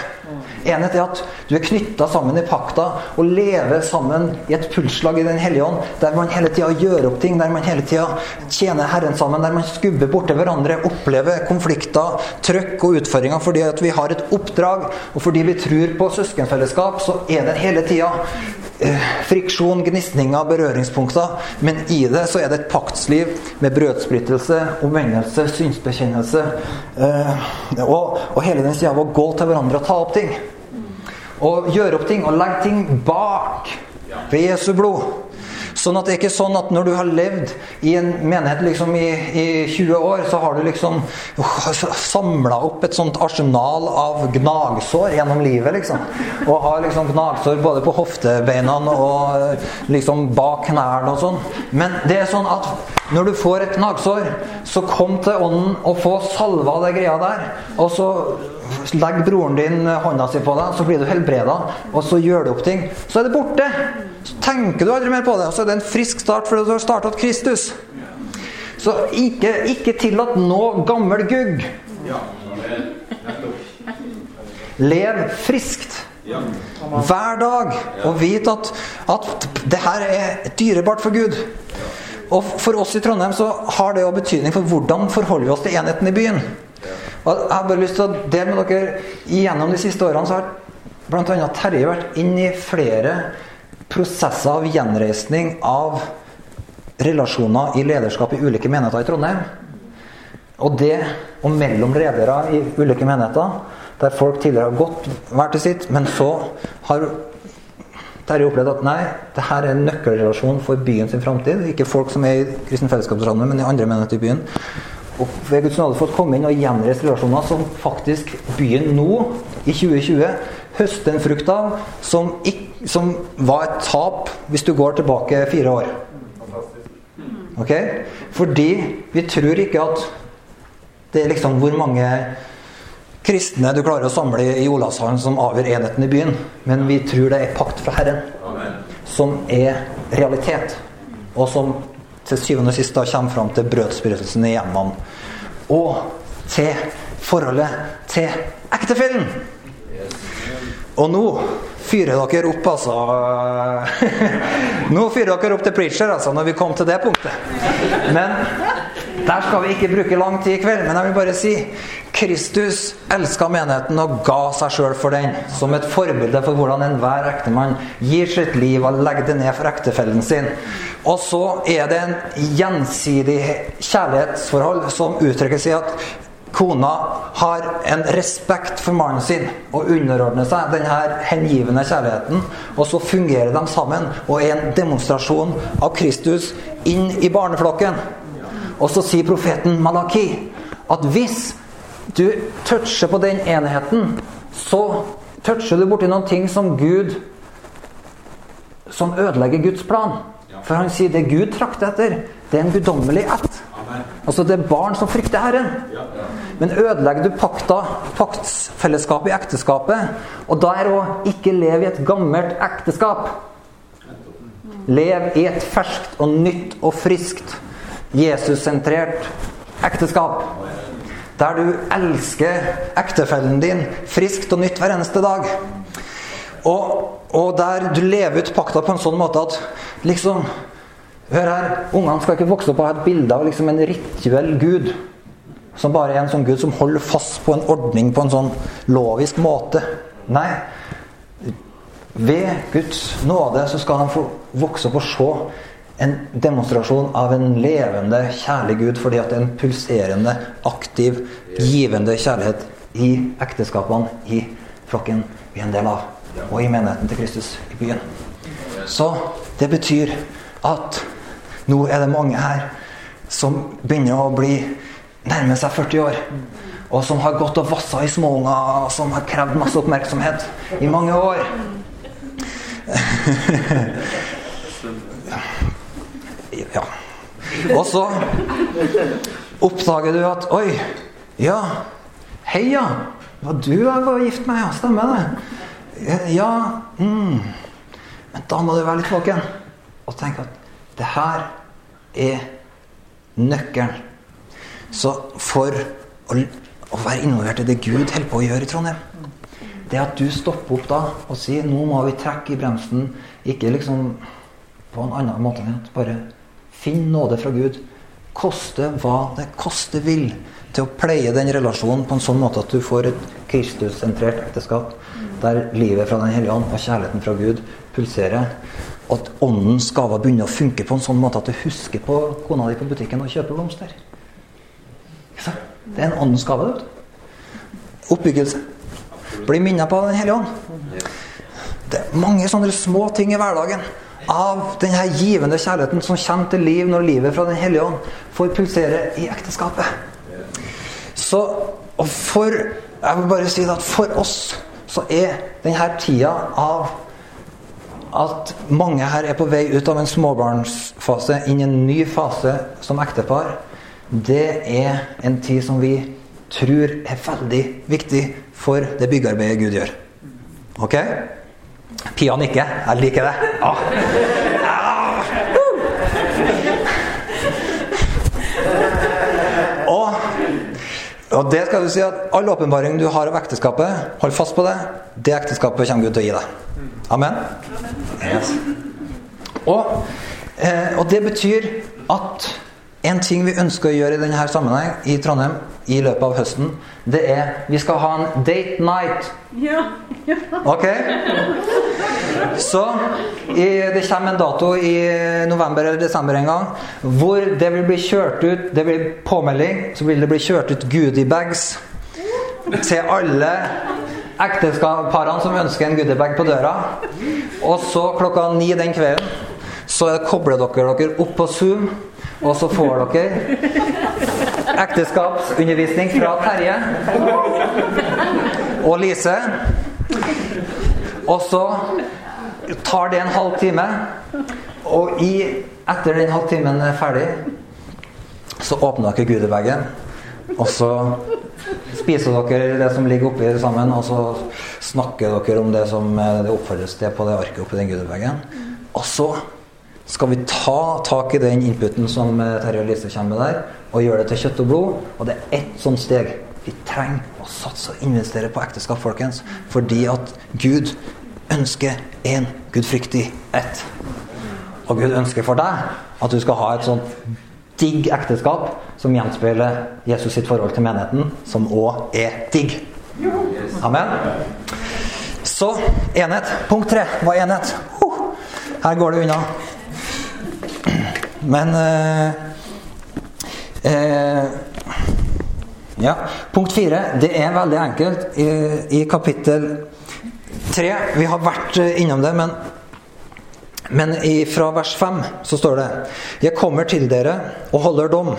Enhet er at du er knytta sammen i pakta og lever sammen i et pulsslag i Den hellige ånd, der man hele tida gjør opp ting, der man hele tida tjener Herren sammen, der man skubber borti hverandre, opplever konflikter, trøkk og utfordringer fordi at vi har et oppdrag, og fordi vi tror på søskenfellesskap, så er det hele tida friksjon, gnisninger, berøringspunkter. Men i det så er det et paktsliv med brødsplittelse, omvendelse, synsbekjennelse. Eh, og, og hele den sida av å gå til hverandre og ta opp ting. Og gjøre opp ting og legge ting bak ved Jesu blod. Sånn at det er ikke sånn at når du har levd i en menighet liksom i, i 20 år, så har du liksom samla opp et sånt arsenal av gnagsår gjennom livet, liksom. Og har liksom gnagsår både på hoftebeina og liksom bak knærne og sånn. Men det er sånn at når du får et gnagsår, så kom til Ånden og få salva det greia der. Og så legger broren din hånda si på deg, så blir du helbreda, og så gjør du opp ting. Så er det borte. Så tenker du aldri mer på det, og så er det en frisk start fordi du har starta Kristus. Så ikke, ikke tillat noe gammel gugg. Lev friskt. Hver dag. Og vit at, at det her er dyrebart for Gud. Og for oss i Trondheim så har det jo betydning for hvordan forholder vi oss til enheten i byen. Og jeg har bare lyst til å dele med dere Gjennom de siste årene så har bl.a. Terje vært inn i flere prosesser av gjenreisning av relasjoner i lederskap i ulike menigheter i Trondheim. Og det, og mellom ledere i ulike menigheter, der folk tidligere har gått hver til sitt, men så har Terje opplevd at nei, det her er en nøkkelrelasjon for byen sin framtid. Ikke folk som er i Kristen Fellesskapsramme, men i andre menigheter i byen. Og ved Guds nåde fått komme inn og gjenreise relasjoner som faktisk byen nå, i 2020, høster en frukt av, som, ikke, som var et tap hvis du går tilbake fire år. Ok? Fordi vi tror ikke at det er liksom hvor mange kristne du klarer å samle i Olavshallen som avgjør enheten i byen. Men vi tror det er pakt fra Herren som er realitet, og som til syvende og sist da kommer fram til brødsprøytelsen i hjemmene. Og til forholdet til ektefellen. Og nå fyrer dere opp, altså (laughs) Nå fyrer dere opp til preacher, altså, når vi kom til det punktet. Men der skal vi ikke bruke lang tid i kveld. Men jeg vil bare si Kristus elska menigheten og ga seg sjøl for den. Som et forbilde for hvordan enhver ektemann gir sitt liv og legger det ned for ektefellen sin. Og så er det en gjensidig kjærlighetsforhold som uttrykkes i at kona har en respekt for mannen sin og underordner seg denne hengivende kjærligheten. Og så fungerer de sammen og er en demonstrasjon av Kristus inn i barneflokken. Og så sier profeten Malaki at hvis du toucher på den enheten, så toucher du borti noen ting som Gud Som ødelegger Guds plan. For han sier det Gud trakter etter, det er en guddommelig ett. Altså det er barn som frykter Herren. Men ødelegger du pakta, paktsfellesskapet i ekteskapet, og da er det å ikke leve i et gammelt ekteskap Lev i et ferskt og nytt og friskt Jesus-sentrert ekteskap. Der du elsker ektefellen din friskt og nytt hver eneste dag. Og, og der du lever ut pakta på en sånn måte at liksom Hør her, ungene skal ikke vokse opp og ha et bilde av liksom en rituell gud. Som bare er en sånn gud som holder fast på en ordning på en sånn lovisk måte. Nei. Ved Guds nåde så skal de få vokse opp og se en demonstrasjon av en levende, kjærlig Gud fordi at det er en pulserende, aktiv, givende kjærlighet i ekteskapene i flokken vi er en del av, og i menigheten til Kristus i byen. Så det betyr at nå er det mange her som begynner å bli nærme seg 40 år. Og som har gått og vassa i småunger, som har krevd masse oppmerksomhet i mange år. (laughs) ja. Og så oppdager du at Oi, ja, heia! Det var du jeg var gift med, ja. Stemmer det? Ja mm. Men da må du være litt våken og tenke at det her er nøkkelen. Så for å, å, være involvert i det Gud holder på å gjøre i Trondheim Det at du stopper opp da og sier nå må vi trekke i bremsen, ikke liksom på en annen måte enn at bare finn nåde fra Gud. Koste hva det koste vil til å pleie den relasjonen på en sånn måte at du får et Kristus-sentrert ekteskap der livet fra Den hellige ånd og kjærligheten fra Gud pulserer at åndens gaver begynner å funke på en sånn måte at du husker på kona di på butikken og kjøper blomster. Det er en åndens gave. Oppbyggelse. Bli minnet på Den hellige ånd. Det er mange sånne små ting i hverdagen av denne givende kjærligheten som kommer til liv når livet fra Den hellige ånd får pulsere i ekteskapet. Så og for Jeg vil bare si at for oss så er denne tida av at mange her er på vei ut av en småbarnsfase inn i en ny fase som ektepar, det er en tid som vi tror er veldig viktig for det byggearbeidet Gud gjør. Ok? Pia nikker. Jeg liker det. Ah. Og, og det skal du si at all åpenbaring du har av ekteskapet, hold fast på det. Det ekteskapet kommer Gud til å gi deg. Amen. Yes. Og, eh, og, det betyr at en ting vi ønsker å gjøre i denne sammenheng i Trondheim i løpet av høsten, det er vi skal ha en date night. Ok? Så i, det kommer en dato i november eller desember en gang hvor det vil bli kjørt ut Det blir påmelding, så vil det bli kjørt ut goodiebags til alle ekteskapsparene som ønsker en goodiebag på døra. Og så klokka ni den kvelden så kobler dere dere opp på Zoom, og så får dere ekteskapsundervisning fra Terje og Lise. Og så tar det en halv time, og i, etter den halvtimen er ferdig, så åpner dere gudebagen, og så spiser dere det som ligger oppi sammen, og så snakker dere om det som det oppfordres til på det arket oppi den gudebagen. Og så skal vi ta tak i den inputen som eh, Terje og Lise kommer med der, og gjøre det til kjøtt og blod. Og det er ett sånt steg. Vi trenger å satse og investere på ekteskap, folkens. Fordi at Gud ønsker en gudfryktig ett. Og Gud ønsker for deg at du skal ha et sånt digg ekteskap som gjenspeiler Jesus sitt forhold til menigheten, som òg er digg. Amen. Så enhet. Punkt tre var enhet. her går det unna. Men eh, eh, Ja. Punkt fire. Det er veldig enkelt. I, i kapittel tre Vi har vært eh, innom det, men men fra vers 5 så står det Jeg kommer til dere og holder dom.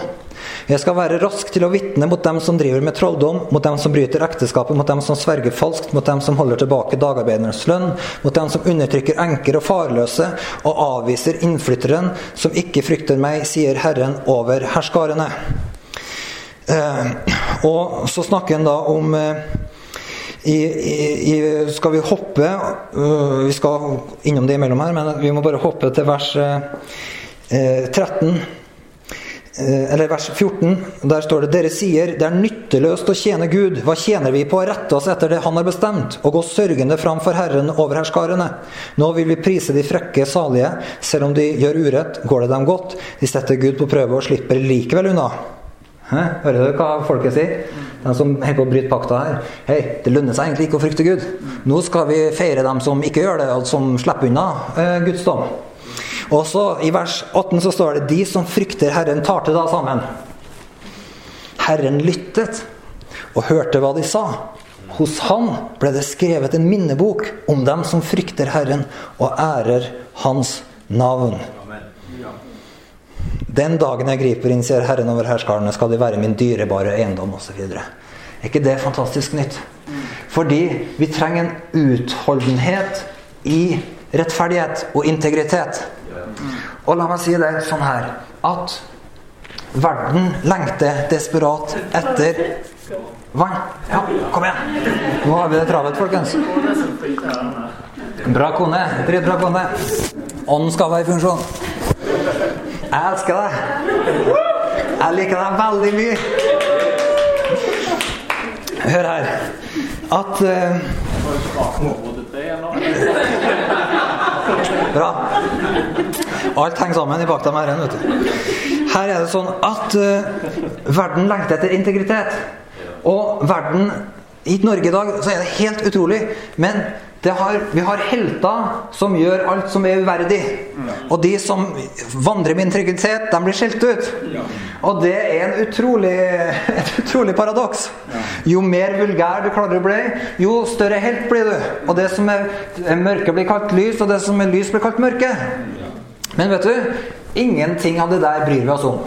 Jeg skal være rask til å vitne mot dem som driver med trolldom, mot dem som bryter ekteskapet, mot dem som sverger falskt, mot dem som holder tilbake dagarbeidernes lønn, mot dem som undertrykker enker og farløse og avviser innflytteren som ikke frykter meg, sier Herren over herskarene. Eh, og så snakker han da om eh, i, i, skal vi hoppe uh, Vi skal innom det imellom her, men vi må bare hoppe til vers uh, 13. Eh, eller vers 14, der står det Dere sier det er nytteløst å tjene Gud. Hva tjener vi på å rette oss etter det Han har bestemt, og gå sørgende fram for Herren over herskarene? Nå vil vi prise de frekke salige. Selv om de gjør urett, går det dem godt. De setter Gud på prøve og slipper likevel unna. Hæ? Hører du hva folket sier? De som holder på å bryte pakta her. Hei, det lønner seg egentlig ikke å frykte Gud. Nå skal vi feire dem som ikke gjør det, og som slipper unna eh, Guds dom. Og så I vers 18 så står det 'De som frykter Herren, tar til da sammen'. Herren lyttet og hørte hva de sa. Hos han ble det skrevet en minnebok om dem som frykter Herren og ærer Hans navn. Den dagen jeg griper inn, sier Herren over herskarene, skal de være min dyrebare eiendom osv. Er ikke det fantastisk nytt? Fordi vi trenger en utholdenhet i rettferdighet og integritet. Og la meg si det sånn her at verden lengter desperat etter vann. Ja, kom igjen. Nå har vi det travelt, folkens. Bra kone. Dritbra kone. Ånden skal være i funksjon. Jeg elsker deg. Jeg liker deg veldig mye. Hør her. At uh, (laughs) Bra. Alt henger sammen i bak dem her. vet du. Her er det sånn at uh, verden lengter etter integritet. Og verden i Norge i dag så er det helt utrolig. Men har, vi har helter som gjør alt som er uverdig. Og de som vandrer med integritet, de blir skjelt ut. Og det er utrolig, et utrolig paradoks. Jo mer vulgær du klarer å bli, jo større helt blir du. Og det som er mørke, blir kalt lys, og det som er lys, blir kalt mørke. Men vet du, ingenting av det der bryr vi oss om.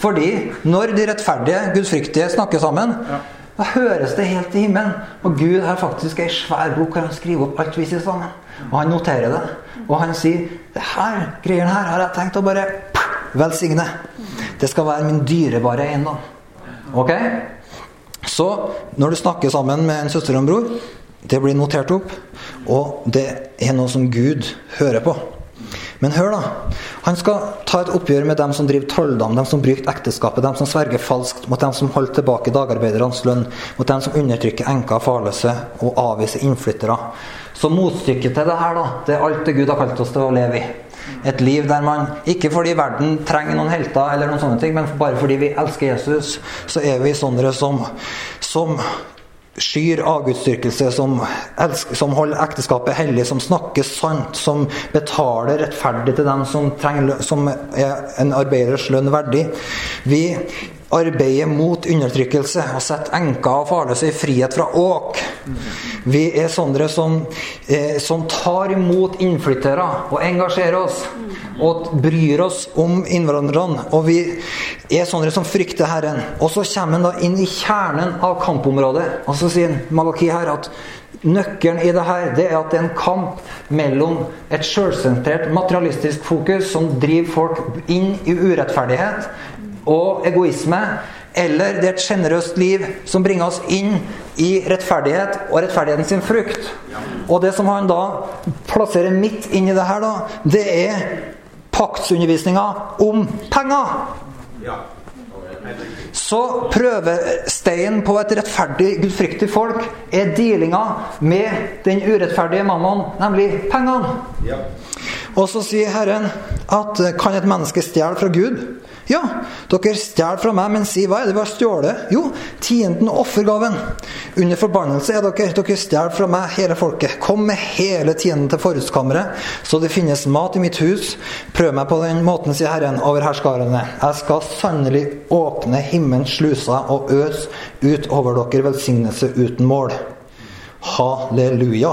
Fordi når de rettferdige, gudfryktige, snakker sammen, da høres det helt til himmelen. Og Gud har faktisk ei svær bok hvor han skriver opp alt vi sier sammen. Og han noterer det. Og han sier det her greiene her har jeg tenkt å bare velsigne. Det skal være min dyrebare eiendom. Ok? Så når du snakker sammen med en søster og en bror, det blir notert opp. Og det er noe som Gud hører på. Men hør, da. Han skal ta et oppgjør med dem som driver trolldom, dem som bryter ekteskapet, dem som sverger falskt, mot dem som holder tilbake dagarbeidernes lønn, mot dem som undertrykker enker og farløse og avviser innflyttere. Så motstykket til det her, da, det er alt det Gud har kalt oss til å leve i. Et liv der man, ikke fordi verden trenger noen helter, eller noen sånne ting, men bare fordi vi elsker Jesus, så er vi sånne som, som skyr avgudsdyrkelse, som, som, holder ekteskapet hellig, som snakker sant, som betaler rettferdig til dem som, trenger, som er en arbeiders lønn verdig. Vi arbeider mot undertrykkelse og setter enker og farløse i frihet fra åk. Vi er sånne som, eh, som tar imot innflyttere og engasjerer oss og bryr oss om innvandrerne. Og vi er sånne som frykter Herren. Og så kommer han da inn i kjernen av kampområdet. Og så sier Malaki her at nøkkelen i det her det er at det er en kamp mellom et sjølsentrert, materialistisk fokus som driver folk inn i urettferdighet og egoisme. Eller det er et sjenerøst liv som bringer oss inn i rettferdighet og rettferdigheten sin frukt. Og det som han da plasserer midt inni det her, da, det er paktsundervisninga om penger. Så prøvesteinen på et rettferdig, gudfryktig folk er dealinga med den urettferdige mannen, nemlig pengene. Og så sier Herren at kan et menneske stjele fra Gud? Ja, dere stjal fra meg, men si hva er det vi har stjålet? Jo, tienden og offergaven. Under forbannelse er dere. Dere stjal fra meg, hele folket. Kom med hele tienden til forhudskammeret, så det finnes mat i mitt hus. Prøv meg på den måten, sier Herren over herskarene. Jeg skal sannelig åpne himmelens sluser og øse ut over dere velsignelse uten mål. Halleluja.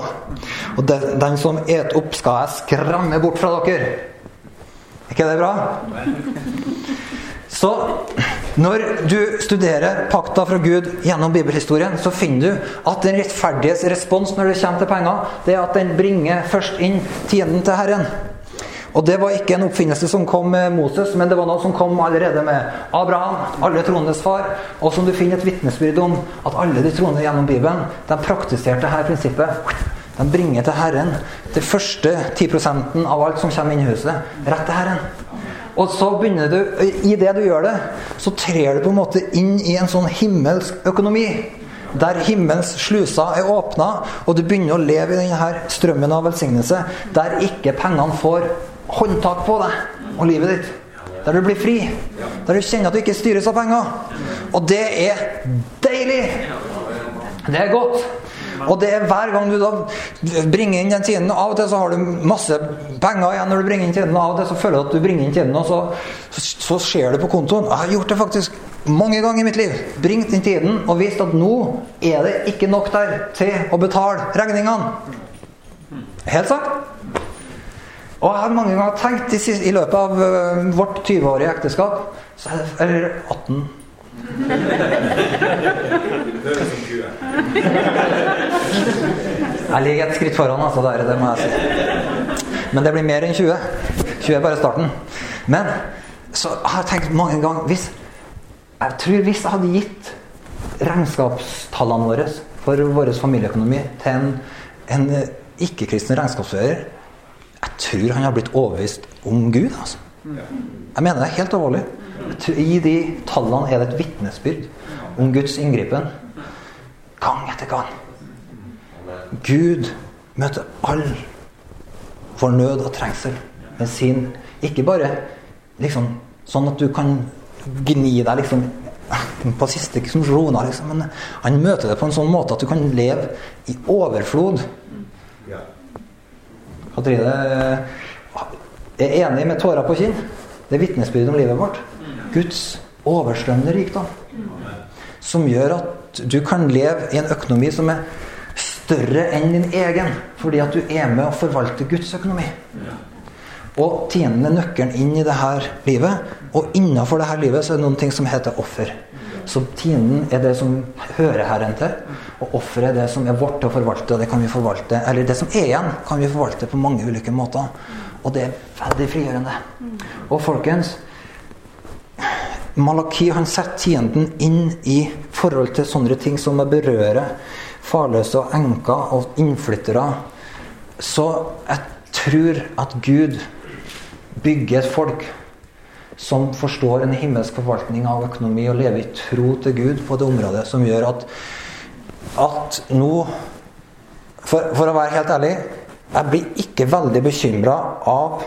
Og den, som et opp, skal jeg skremme bort fra dere. Er ikke det bra? Så når du studerer pakta fra Gud gjennom bibelhistorien, så finner du at den rettferdiges respons når det kommer til penger, det er at den bringer først inn tienden til Herren. Og det var ikke en oppfinnelse som kom med Moses, men det var noe som kom allerede med Abraham, alle troendes far, og som du finner et vitnesbyrd om at alle de troende gjennom Bibelen de praktiserte dette prinsippet. De bringer til Herren det første 10% av alt som kommer inn i huset, rett til Herren. Og så begynner du, i det du gjør det, så trer du på en måte inn i en sånn himmelsk økonomi. Der himmelens sluser er åpna, og du begynner å leve i denne strømmen av velsignelse. Der ikke pengene får håndtak på deg og livet ditt. Der du blir fri. Der du kjenner at du ikke styres av penger. Og det er deilig! Det er godt. Og det er hver gang du da bringer inn den tiden Av og til så har du masse penger igjen når du bringer inn og av og til så føler du at du bringer inn tiden, og så, så, ser du på kontoen. Jeg har gjort det faktisk mange ganger i mitt liv. Bringt inn tiden og visst at nå er det ikke nok der til å betale regningene. Helt sant? Og jeg har mange ganger tenkt i, løpet av uh, vårt 20-årige ekteskap eller er det, Eller 18 Jeg ligger et skritt foran, altså. Der, det må jeg si. Men det blir mer enn 20. 20 er bare starten. Men så har jeg tenkt mange ganger hvis, Jeg tror hvis jeg hadde gitt regnskapstallene våre for vår familieøkonomi til en, en ikke-kristen regnskapsfører Jeg tror han har blitt overbevist om Gud. altså. Jeg mener det er helt alvorlig. I de tallene er det et vitnesbyrd om Guds inngripen. Gang etter gang. Gud møter all vår nød og trengsel med sin Ikke bare liksom sånn at du kan gni deg liksom på siste krona, liksom, men han møter det på en sånn måte at du kan leve i overflod. Katrine er enig med tårer på kinn. Det er vitnesbyrd om livet vårt. Guds overstrømmende rikdom. Som gjør at du kan leve i en økonomi som er større enn din egen. Fordi at du er med å forvalte Guds økonomi. Og tienden er nøkkelen inn i det her livet. Og innafor her livet så er det noen ting som heter offer. Så tienden er det som hører Herren til. Og offeret er det som er vårt til å forvalte. Og det kan vi forvalte, eller det som er igjen, kan vi forvalte på mange ulike måter. Og det er veldig frigjørende. Og folkens Malaki han setter tienden inn i forhold til sånne ting som å berøre farløse og enker og innflyttere. Så jeg tror at Gud bygger et folk som forstår en himmelsk forvaltning av økonomi og lever i tro til Gud på det området, som gjør at, at nå for, for, å være helt ærlig jeg blir ikke veldig bekymra av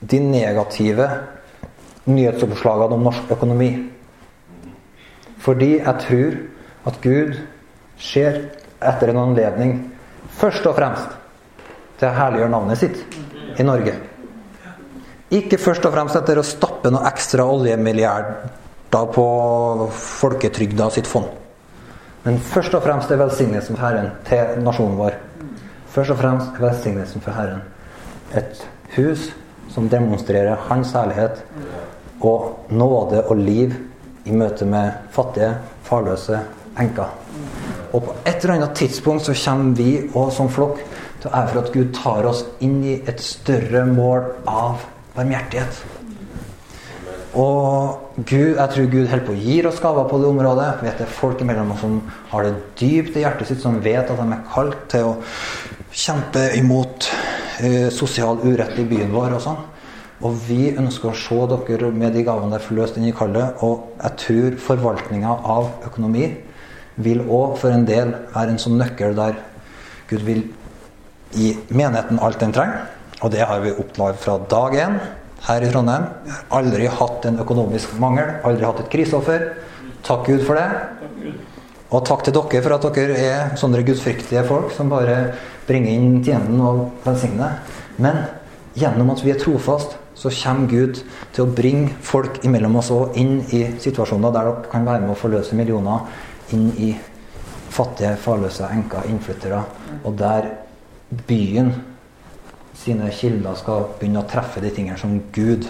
de negative nyhetsoppslagene om norsk økonomi. Fordi jeg tror at Gud ser etter en anledning først og fremst til å herliggjøre navnet sitt i Norge. Ikke først og fremst etter å stappe noe ekstra oljemilliarder på folketrygda sitt fond. Men først og fremst er velsignelsen Herren til nasjonen vår. Først og fremst velsignelsen for Herren et hus som demonstrerer Hans ærlighet og nåde og liv i møte med fattige, farløse enker. Og på et eller annet tidspunkt så kommer vi òg som flokk til å ære for at Gud tar oss inn i et større mål av barmhjertighet. Og Gud, jeg tror Gud holder på å gi oss gaver på det området. Vet det folk imellom oss som har det dypt i hjertet sitt, som vet at de er kalt til å kjempe imot eh, sosial urett i byen vår og sånn. Og vi ønsker å se dere med de gavene der forløst inn i kallet. Og jeg tror forvaltninga av økonomi vil òg for en del være en sånn nøkkel der Gud vil gi menigheten alt den trenger. Og det har vi opplevd fra dag én her i Trondheim. Vi har aldri hatt en økonomisk mangel, aldri hatt et kriseoffer. Takk Gud for det. Og takk til dere for at dere er sånne gudfryktige folk som bare bringer inn tjenenden og velsigne. Men gjennom at vi er trofast, så kommer Gud til å bringe folk imellom oss òg inn i situasjoner der dere kan være med å forløse millioner inn i fattige, farløse enker, innflyttere. Og der byen sine kilder skal begynne å treffe de tingene som Gud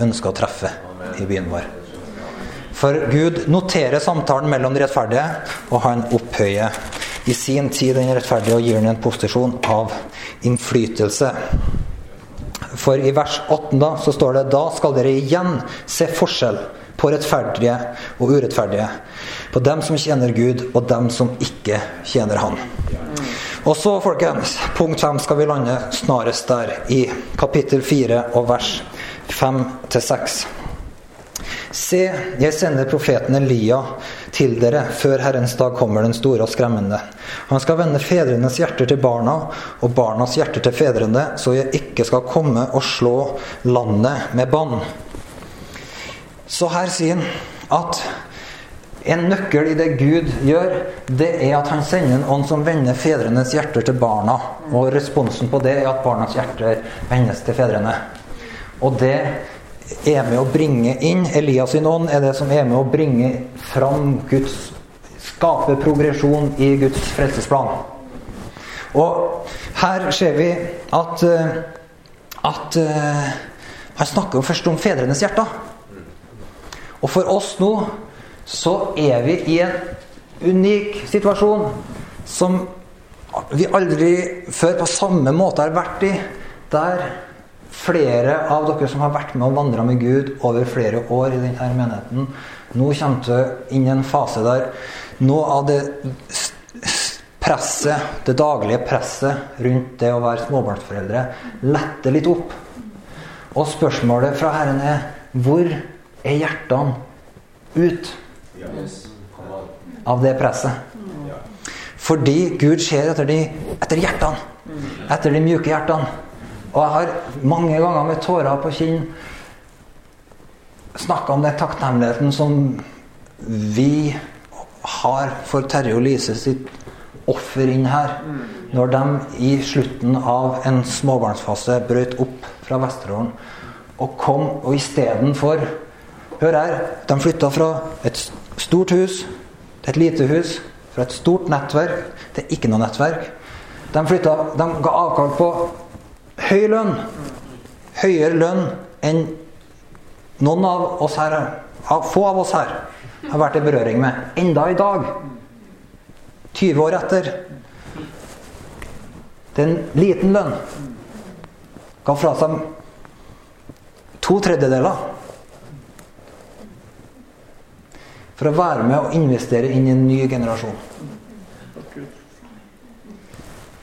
ønsker å treffe i byen vår. For Gud noterer samtalen mellom de rettferdige, og han opphøyer i sin tid den rettferdige og gir den en posisjon av innflytelse. For i vers 18 da, så står det da skal dere igjen se forskjell på rettferdige og urettferdige. På dem som tjener Gud, og dem som ikke tjener Han. Og så, folkens, punkt fem skal vi lande snarest der, i kapittel fire og vers 5-6. Se, jeg sender profeten Elia til dere før Herrens dag kommer den store og skremmende. Han skal vende fedrenes hjerter til barna og barnas hjerter til fedrene, så jeg ikke skal komme og slå landet med bann. Så her sier han at en nøkkel i det Gud gjør, det er at han sender en ånd som vender fedrenes hjerter til barna. Og responsen på det er at barnas hjerter vendes til fedrene. Og det er med å bringe inn Elias sin ånd, er det som er med å bringe fram Guds Skape progresjon i Guds frelsesplan. Og her ser vi at, eh, at Han snakker jo først om fedrenes hjerter. Og for oss nå så er vi i en unik situasjon som vi aldri før på samme måte har vært i. Der flere av dere som har vært med og vandra med Gud over flere år i denne menigheten, nå kommer du inn i en fase der noe av det presset, det daglige presset rundt det å være småbarnsforeldre, letter litt opp. Og spørsmålet fra Herren er hvor er hjertene ut av det presset? Fordi Gud ser etter, de, etter hjertene. Etter de mjuke hjertene. Og jeg har mange ganger med tårer på kinn snakka om den takknemligheten som vi har for Terje og Lise sitt offer inn her. Når de i slutten av en småbarnsfase brøt opp fra Vesterålen og kom, og istedenfor Hør her. De flytta fra et stort hus til et lite hus. Fra et stort nettverk til ikke noe nettverk. De, flytta, de ga avkall på høy lønn. Høyere lønn enn noen av oss her, få av oss her har vært i berøring med. Enda i dag, 20 år etter. Det er en liten lønn. Ga fra seg to tredjedeler. For å være med og investere inn i en ny generasjon.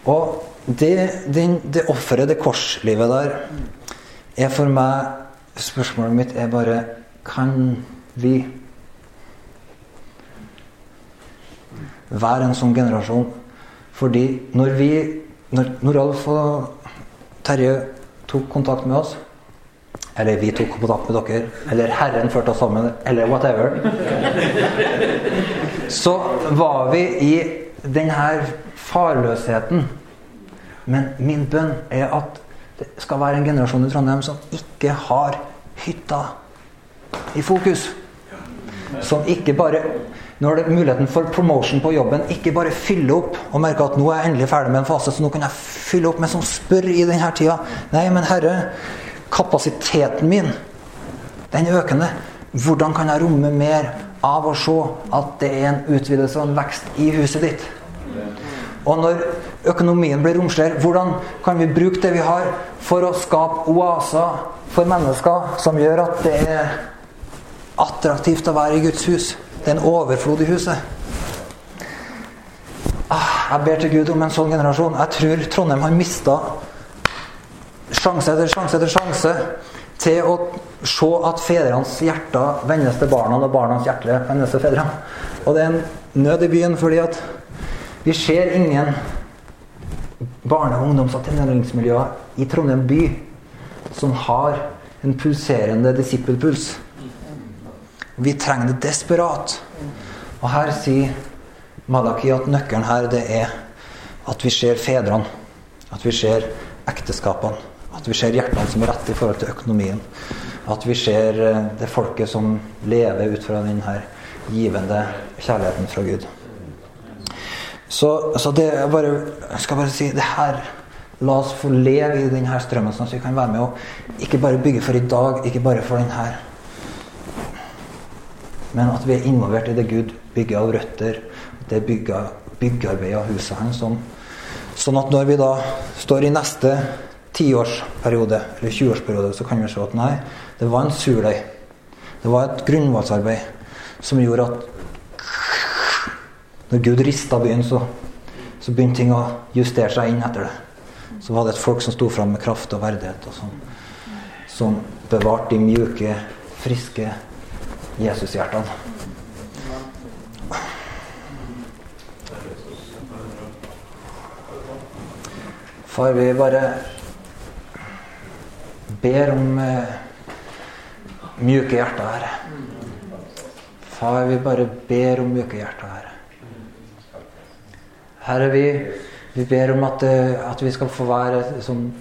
Og det, det, det offeret, det korslivet der, er for meg Spørsmålet mitt er bare Kan vi være en sånn generasjon? Fordi når vi Når, når Alf og Terje tok kontakt med oss eller vi tok kontakt med dere, eller Herren førte oss sammen, eller whatever. (laughs) Så var vi i denne farløsheten men min bønn er at det skal være en generasjon i Trondheim som ikke har hytta i fokus. Som ikke bare, det er muligheten for promotion på jobben, ikke bare fylle opp og merke at nå er jeg endelig ferdig med en fase, så nå kan jeg fylle opp, men som spør i denne tida Nei, men Herre, kapasiteten min, den er økende. Hvordan kan jeg romme mer av å se at det er en utvidelse og en vekst i huset ditt? Og når økonomien blir romsligere, hvordan kan vi bruke det vi har, for å skape oaser for mennesker som gjør at det er attraktivt å være i Guds hus? Det er en overflod i huset. Ah, jeg ber til Gud om en sånn generasjon. Jeg tror Trondheim har mista sjanse etter sjanse etter sjanse til å se at fedrenes hjerter vendes til barna, og barnas hjerter vendes til fedrene. Og det er en nød i byen fordi at vi ser ingen barne-, og ungdoms- og tenåringsmiljøer i Trondheim by som har en pulserende disippelpuls. Vi trenger det desperat. Og her sier Malaki at nøkkelen her det er at vi ser fedrene. At vi ser ekteskapene. At vi ser hjertene som er rett i forhold til økonomien. At vi ser eh, det folket som lever ut fra denne givende kjærligheten fra Gud. Så, så det jeg bare, jeg skal bare si det her La oss få leve i denne strømmen, sånn at vi kan være med og ikke bare bygge for i dag, ikke bare for den her. Men at vi er involvert i det Gud bygger av røtter, det bygger, byggearbeidet av huset hans. Sånn, sånn at når vi da står i neste tiårsperiode, eller 20-årsperiode, så kan vi se at nei, det var en surdeig. Det var et grunnvalgsarbeid som gjorde at når Gud rista byen, så, så, begynte ting å justere seg inn etter det. Så var det et folk som sto fram med kraft og verdighet. og som, som bevarte de mjuke, friske Jesushjertene. Far, vi bare ber om eh, mjuke hjerter, Herre. Far, vi bare ber om mjuke hjerter, Herre. Herre, vi, vi ber om at, eh, at vi skal få være som